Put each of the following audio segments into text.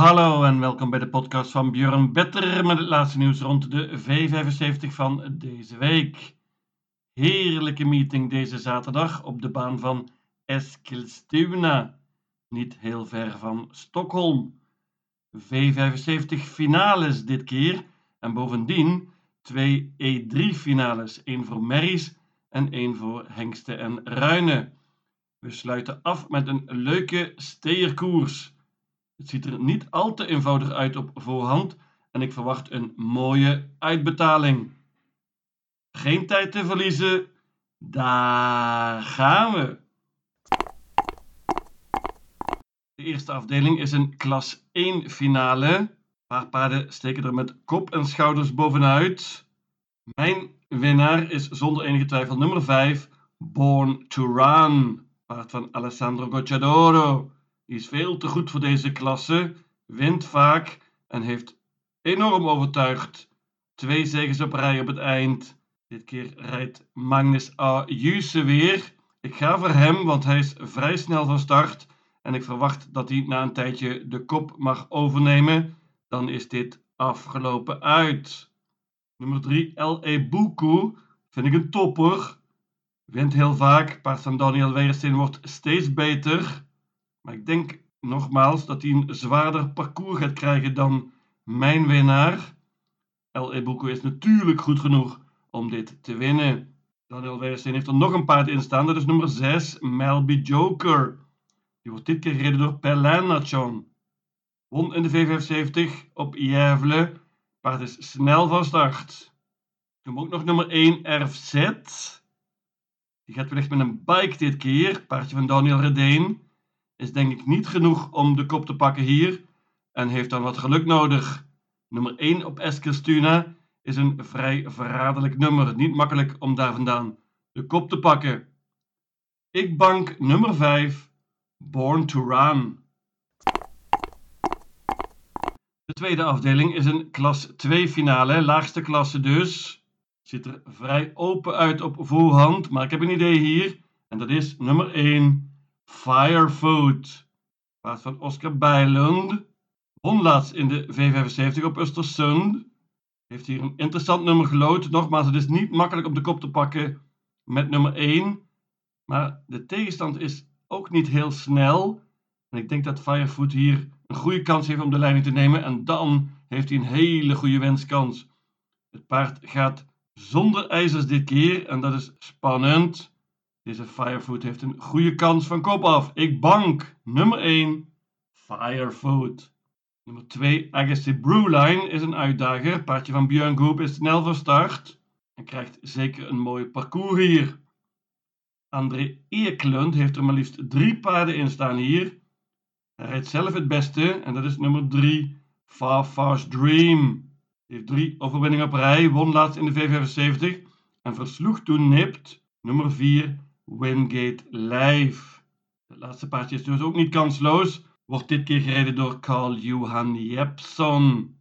Hallo en welkom bij de podcast van Björn Better met het laatste nieuws rond de V75 van deze week. Heerlijke meeting deze zaterdag op de baan van Eskilstuna, niet heel ver van Stockholm. V75 finales dit keer en bovendien twee E3 finales, één voor merries en één voor hengsten en ruinen. We sluiten af met een leuke steerkoers. Het ziet er niet al te eenvoudig uit op voorhand en ik verwacht een mooie uitbetaling. Geen tijd te verliezen, daar gaan we. De eerste afdeling is een klas 1 finale. Paar paarden steken er met kop en schouders bovenuit. Mijn winnaar is zonder enige twijfel nummer 5, Born to Run. Paard van Alessandro Gocciadoro. Is veel te goed voor deze klasse, wint vaak en heeft enorm overtuigd. Twee zegens op rij op het eind. Dit keer rijdt Magnus A. Juse weer. Ik ga voor hem, want hij is vrij snel van start. En ik verwacht dat hij na een tijdje de kop mag overnemen. Dan is dit afgelopen uit. Nummer 3, L.E. Buku. Vind ik een topper. Wint heel vaak. Paard van Daniel Weersteen wordt steeds beter. Maar ik denk nogmaals dat hij een zwaarder parcours gaat krijgen dan mijn winnaar. El Ebuko is natuurlijk goed genoeg om dit te winnen. Daniel Weersteen heeft er nog een paard in staan. Dat is nummer 6, Melby Joker. Die wordt dit keer gereden door Nachon. Won in de V75 op Jèvle. Paard is snel van start. Ik ook nog nummer 1, RFZ. Die gaat wellicht met een bike dit keer. Paardje van Daniel Redeen is denk ik niet genoeg om de kop te pakken hier en heeft dan wat geluk nodig. Nummer 1 op Eskilstuna is een vrij verraderlijk nummer. Niet makkelijk om daar vandaan de kop te pakken. Ik bank nummer 5, Born to Run. De tweede afdeling is een klas 2 finale, laagste klasse dus. Ziet er vrij open uit op voorhand, maar ik heb een idee hier. En dat is nummer 1, Firefood. Paard van Oscar Bijlund. Won in de V75 op Östersund. Heeft hier een interessant nummer gelood. Nogmaals, het is niet makkelijk om de kop te pakken met nummer 1. Maar de tegenstand is ook niet heel snel. En ik denk dat Firefood hier een goede kans heeft om de leiding te nemen. En dan heeft hij een hele goede wenskans. Het paard gaat zonder ijzers dit keer. En dat is spannend. Deze Firefood heeft een goede kans van kop af. Ik bank. Nummer 1. Firefood. Nummer 2. Agassi Brewline is een uitdager. Paardje van Björn Goop is snel van start. En krijgt zeker een mooi parcours hier. André Eklund heeft er maar liefst drie paarden in staan hier. Hij rijdt zelf het beste. En dat is nummer 3. Far Fast Dream. Hij heeft drie overwinningen op rij. Won laatst in de V75. En versloeg toen nipt. Nummer 4. Wingate Live. Het laatste paardje is dus ook niet kansloos. Wordt dit keer gereden door Carl Johan Jepson.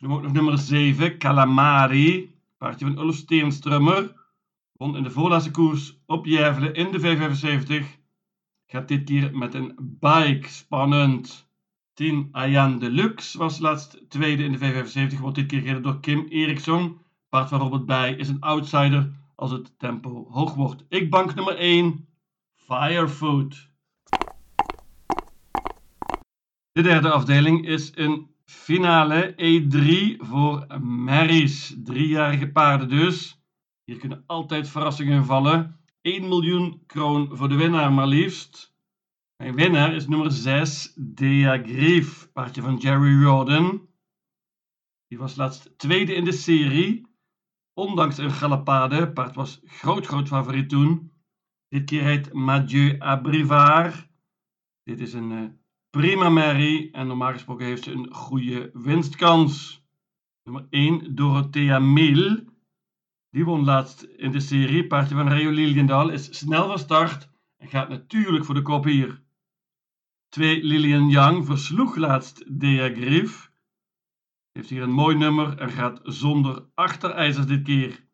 Noem ook nog nummer 7, Calamari. Paardje van Ulf Steenstrummer. Won in de voorlaatste koers op Jævle in de V75. Gaat dit keer met een bike. Spannend. 10 Ayan Deluxe was laatst tweede in de V75. Wordt dit keer gereden door Kim Eriksson. Paard van Robert Bij is een outsider als het tempo hoog wordt. Ik bank nummer 1, Firefood. De derde afdeling is een finale E3 voor Marys. Driejarige paarden dus. Hier kunnen altijd verrassingen vallen. 1 miljoen kroon voor de winnaar maar liefst. Mijn winnaar is nummer 6, Dea Grief, paardje van Jerry Jordan. Die was laatst tweede in de serie Ondanks een galopade, paard was groot, groot favoriet toen. Dit keer heet Mathieu Abrivard. Dit is een uh, prima merrie en normaal gesproken heeft ze een goede winstkans. Nummer 1, Dorothea Mil. Die won laatst in de serie. Paardje van Rio Liliendaal is snel van start en gaat natuurlijk voor de kop hier. 2, Lilian Yang versloeg laatst Dea Grief. Heeft hier een mooi nummer en gaat zonder achterijzers dit keer.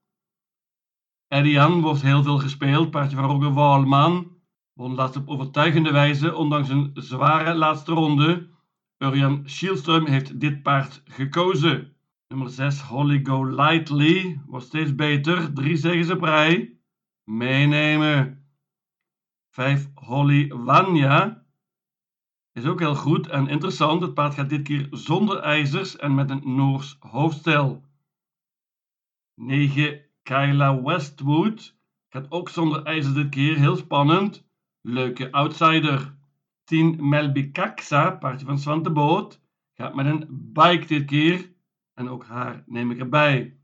Edian wordt heel veel gespeeld. Paardje van Roger Walman won laatst op overtuigende wijze, ondanks een zware laatste ronde. Urjan Schielström heeft dit paard gekozen. Nummer 6, Holly Go Lightly, wordt steeds beter. Drie zegens op rij. Meenemen. 5, Holly Vanya, is ook heel goed en interessant. Het paard gaat dit keer zonder ijzers en met een Noors hoofdstel. 9, Kyla Westwood, gaat ook zonder ijzers dit keer. Heel spannend. Leuke outsider. 10, Melby Kaksa, paardje van Svante Boot, gaat met een bike dit keer. En ook haar neem ik erbij.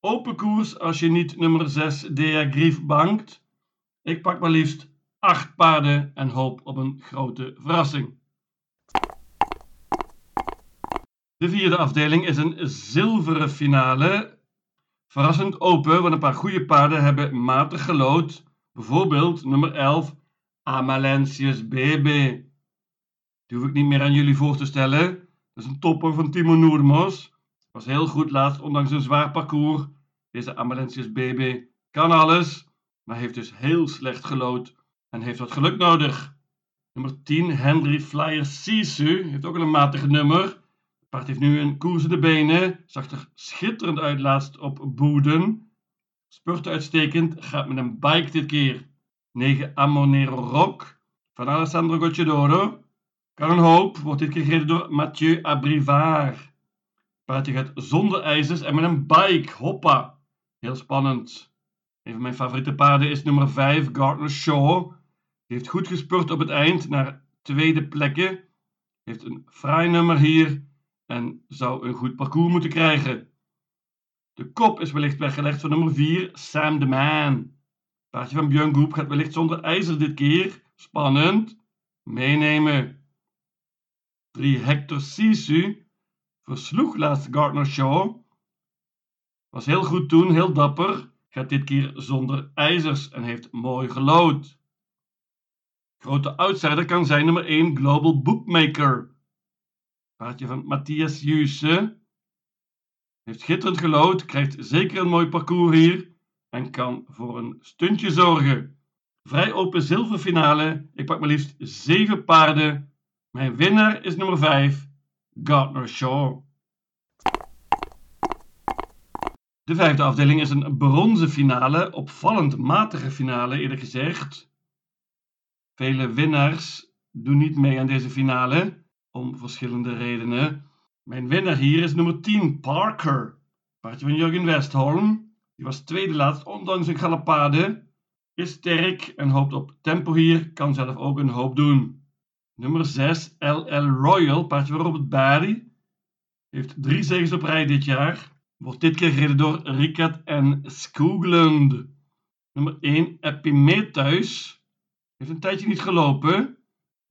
Open koers als je niet nummer 6 Dea Grief bankt. Ik pak maar liefst 8 paarden en hoop op een grote verrassing. De vierde afdeling is een zilveren finale. Verrassend open, want een paar goede paarden hebben matig gelood. Bijvoorbeeld nummer 11, Amalentius BB. Die hoef ik niet meer aan jullie voor te stellen. Dat is een topper van Timo Noermos. Was heel goed laatst, ondanks een zwaar parcours. Deze Amalentius BB kan alles, maar heeft dus heel slecht gelood en heeft wat geluk nodig. Nummer 10, Henry Flyer Sisu, heeft ook een matige nummer. Paard heeft nu een koers in de benen, zag er schitterend uit laatst op Boeden. Spurte uitstekend, gaat met een bike dit keer. 9, Amonero Rock van Alessandro Gocciadoro. Kan een hoop, wordt dit keer door Mathieu Abrivard. Paardje gaat zonder ijzers en met een bike, hoppa. Heel spannend. Een van mijn favoriete paarden is nummer 5, Gardner Shaw. Heeft goed gespurt op het eind naar tweede plekken. Heeft een fraai nummer hier en zou een goed parcours moeten krijgen. De kop is wellicht weggelegd voor nummer 4, Sam the Man. Paardje van Björn Groep gaat wellicht zonder ijzer dit keer. Spannend. Meenemen. 3 Hector Sisu versloeg laatst Gardner Shaw. Was heel goed toen, heel dapper. Gaat dit keer zonder ijzers en heeft mooi gelood. Grote outsider kan zijn nummer 1 Global Bookmaker. Paardje van Matthias Jusse. Heeft schitterend gelood, krijgt zeker een mooi parcours hier en kan voor een stuntje zorgen. Vrij open zilverfinale. Ik pak maar liefst 7 paarden. Mijn winnaar is nummer 5, Gardner Shaw. De vijfde afdeling is een bronzen finale, opvallend matige finale eerder gezegd. Vele winnaars doen niet mee aan deze finale, om verschillende redenen. Mijn winnaar hier is nummer 10, Parker. Paardje van Jurgen Westholm. Die was tweede laatst, ondanks een galopade. Is sterk en hoopt op tempo hier, kan zelf ook een hoop doen. Nummer 6, LL Royal, paardje van Robert Barry. Heeft drie zegens op rij dit jaar. Wordt dit keer gereden door Rickard en Skoglund. Nummer 1, Epimetheus. Heeft een tijdje niet gelopen.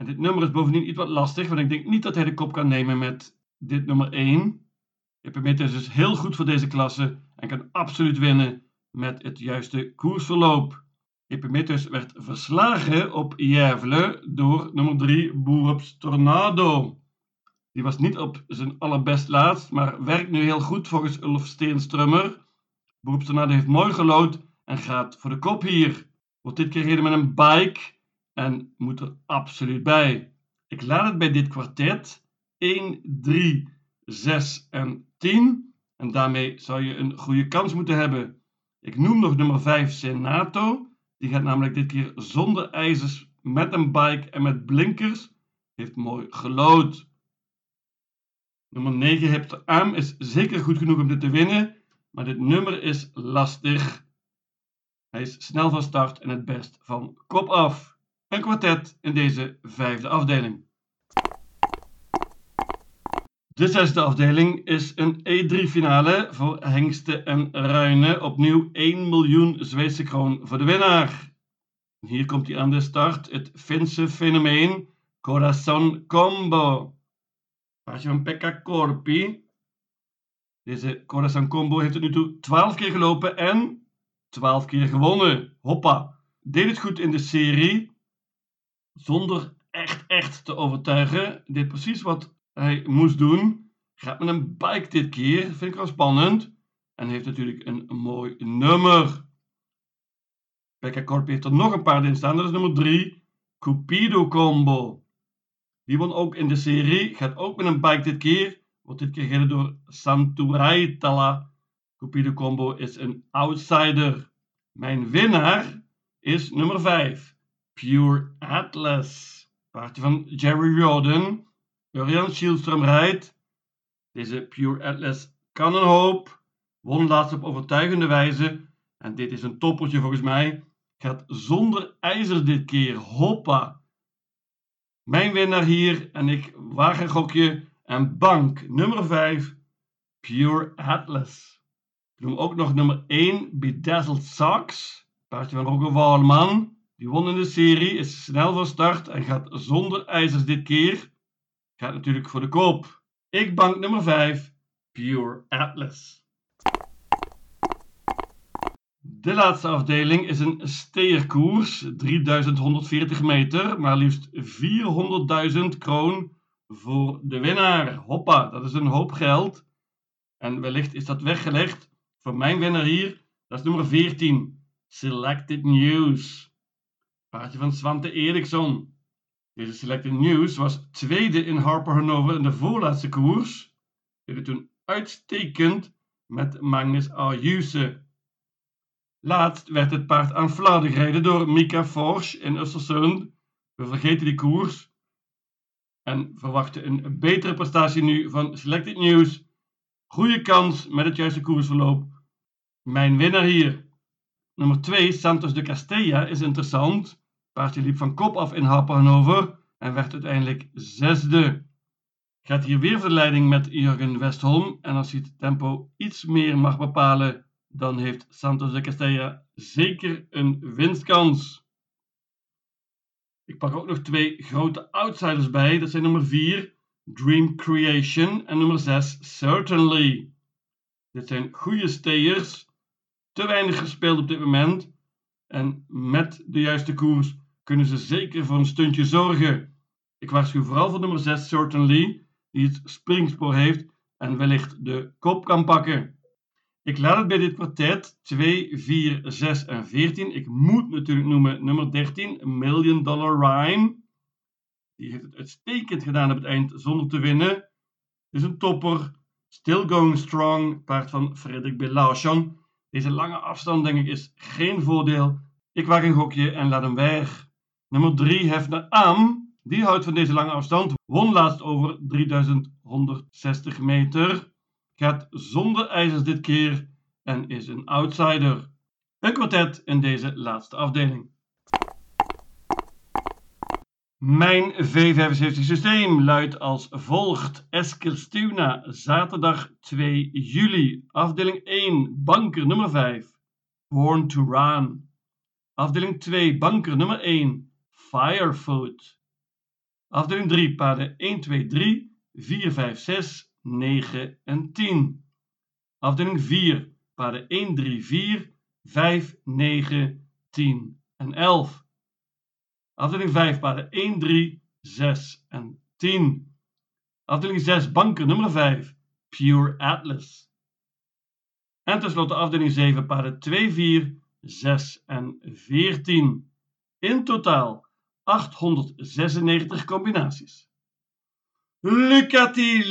Dit nummer is bovendien iets wat lastig, want ik denk niet dat hij de kop kan nemen met dit nummer 1. Epimetheus is heel goed voor deze klasse en kan absoluut winnen met het juiste koersverloop. Epimetheus werd verslagen op Jervle door nummer 3 Boerups Tornado. Die was niet op zijn allerbest laatst, maar werkt nu heel goed volgens Ulf Steenstrummer. Boerups Tornado heeft mooi gelood en gaat voor de kop hier. Wordt dit keer gereden met een bike en moet er absoluut bij. Ik laat het bij dit kwartet 1, 3, 6 en 10. En daarmee zou je een goede kans moeten hebben. Ik noem nog nummer 5 Senato. Die gaat namelijk dit keer zonder ijzers, met een bike en met blinkers. Heeft mooi gelood. Nummer 9 Hepter Am is zeker goed genoeg om dit te winnen. Maar dit nummer is lastig. Hij is snel van start en het best van kop af. Een kwartet in deze vijfde afdeling. De zesde afdeling is een E3-finale voor Hengsten en Ruinen. Opnieuw 1 miljoen Zweedse kroon voor de winnaar. Hier komt hij aan de start, het Finse fenomeen Corazon Combo. Paardje van Pekka Corpi. Deze Corazon Combo heeft tot nu toe 12 keer gelopen en 12 keer gewonnen. Hoppa. Deed het goed in de serie. Zonder echt, echt te overtuigen. Deed precies wat hij moest doen. Gaat met een bike dit keer. Vind ik wel spannend. En heeft natuurlijk een mooi nummer. Pekka Corp heeft er nog een paar in staan. Dat is nummer 3. Cupido Combo. Die won ook in de serie, gaat ook met een bike dit keer. Wordt dit keer gereden door Santurai Tala. Cupido Combo is een outsider. Mijn winnaar is nummer 5. Pure Atlas. Paardje van Jerry Jordan. Urian Schielström rijdt. Deze Pure Atlas kan een hoop. Won laatst op overtuigende wijze. En dit is een toppertje volgens mij. Gaat zonder ijzer dit keer. Hoppa. Mijn winnaar hier. En ik gokje. En bank nummer 5. Pure Atlas. Ik noem ook nog nummer 1. Bedazzled Socks. Paardje van Roger Walman. Die won serie, is snel van start en gaat zonder ijzers dit keer. Gaat natuurlijk voor de koop. Ik bank nummer 5, Pure Atlas. De laatste afdeling is een steerkoers, 3140 meter, maar liefst 400.000 kroon voor de winnaar. Hoppa, dat is een hoop geld. En wellicht is dat weggelegd voor mijn winnaar hier. Dat is nummer 14, Selected News. Paardje van Svante Eriksson. Deze Selected News was tweede in Harper Hanover in de voorlaatste koers. Deed toen uitstekend met Magnus Ayuse. Laatst werd het paard aan Vlade gereden door Mika Forsch in Östersund. We vergeten die koers en verwachten een betere prestatie nu van Selected News. Goede kans met het juiste koersverloop. Mijn winnaar hier. Nummer 2, Santos de Castella, is interessant. Paardje liep van kop af in Happen en werd uiteindelijk zesde. Gaat hier weer verleiding met Jurgen Westholm en als hij het tempo iets meer mag bepalen, dan heeft Santos de Castella zeker een winstkans. Ik pak ook nog twee grote outsiders bij. Dat zijn nummer 4, Dream Creation en nummer 6, Certainly. Dit zijn goede stayers, te weinig gespeeld op dit moment. En met de juiste koers kunnen ze zeker voor een stuntje zorgen. Ik waarschuw vooral voor nummer 6 Certainly, die het springspoor heeft en wellicht de kop kan pakken. Ik laat het bij dit kwartet 2, 4, 6 en 14. Ik moet natuurlijk noemen nummer 13, Million Dollar Rhyme. Die heeft het uitstekend gedaan op het eind zonder te winnen. Is een topper. Still going strong. Paard van Frederik Belachon. Deze lange afstand denk ik is geen voordeel. Ik waag een gokje en laat hem weg. Nummer 3, Hefner Am. Die houdt van deze lange afstand. Won laatst over 3160 meter. Gaat zonder ijzers dit keer en is een outsider. Een kwartet in deze laatste afdeling. Mijn V75 systeem luidt als volgt. Eskilstuna, zaterdag 2 juli. Afdeling 1, banker nummer 5. Born to Run. Afdeling 2, banker nummer 1. Firefoot. Afdeling 3, paden 1, 2, 3, 4, 5, 6, 9 en 10. Afdeling 4, paden 1, 3, 4, 5, 9, 10 en 11. Afdeling 5, paden 1, 3, 6 en 10. Afdeling 6, banken nummer 5, Pure Atlas. En tenslotte afdeling 7, paden 2, 4, 6 en 14. In totaal 896 combinaties. Lucatil!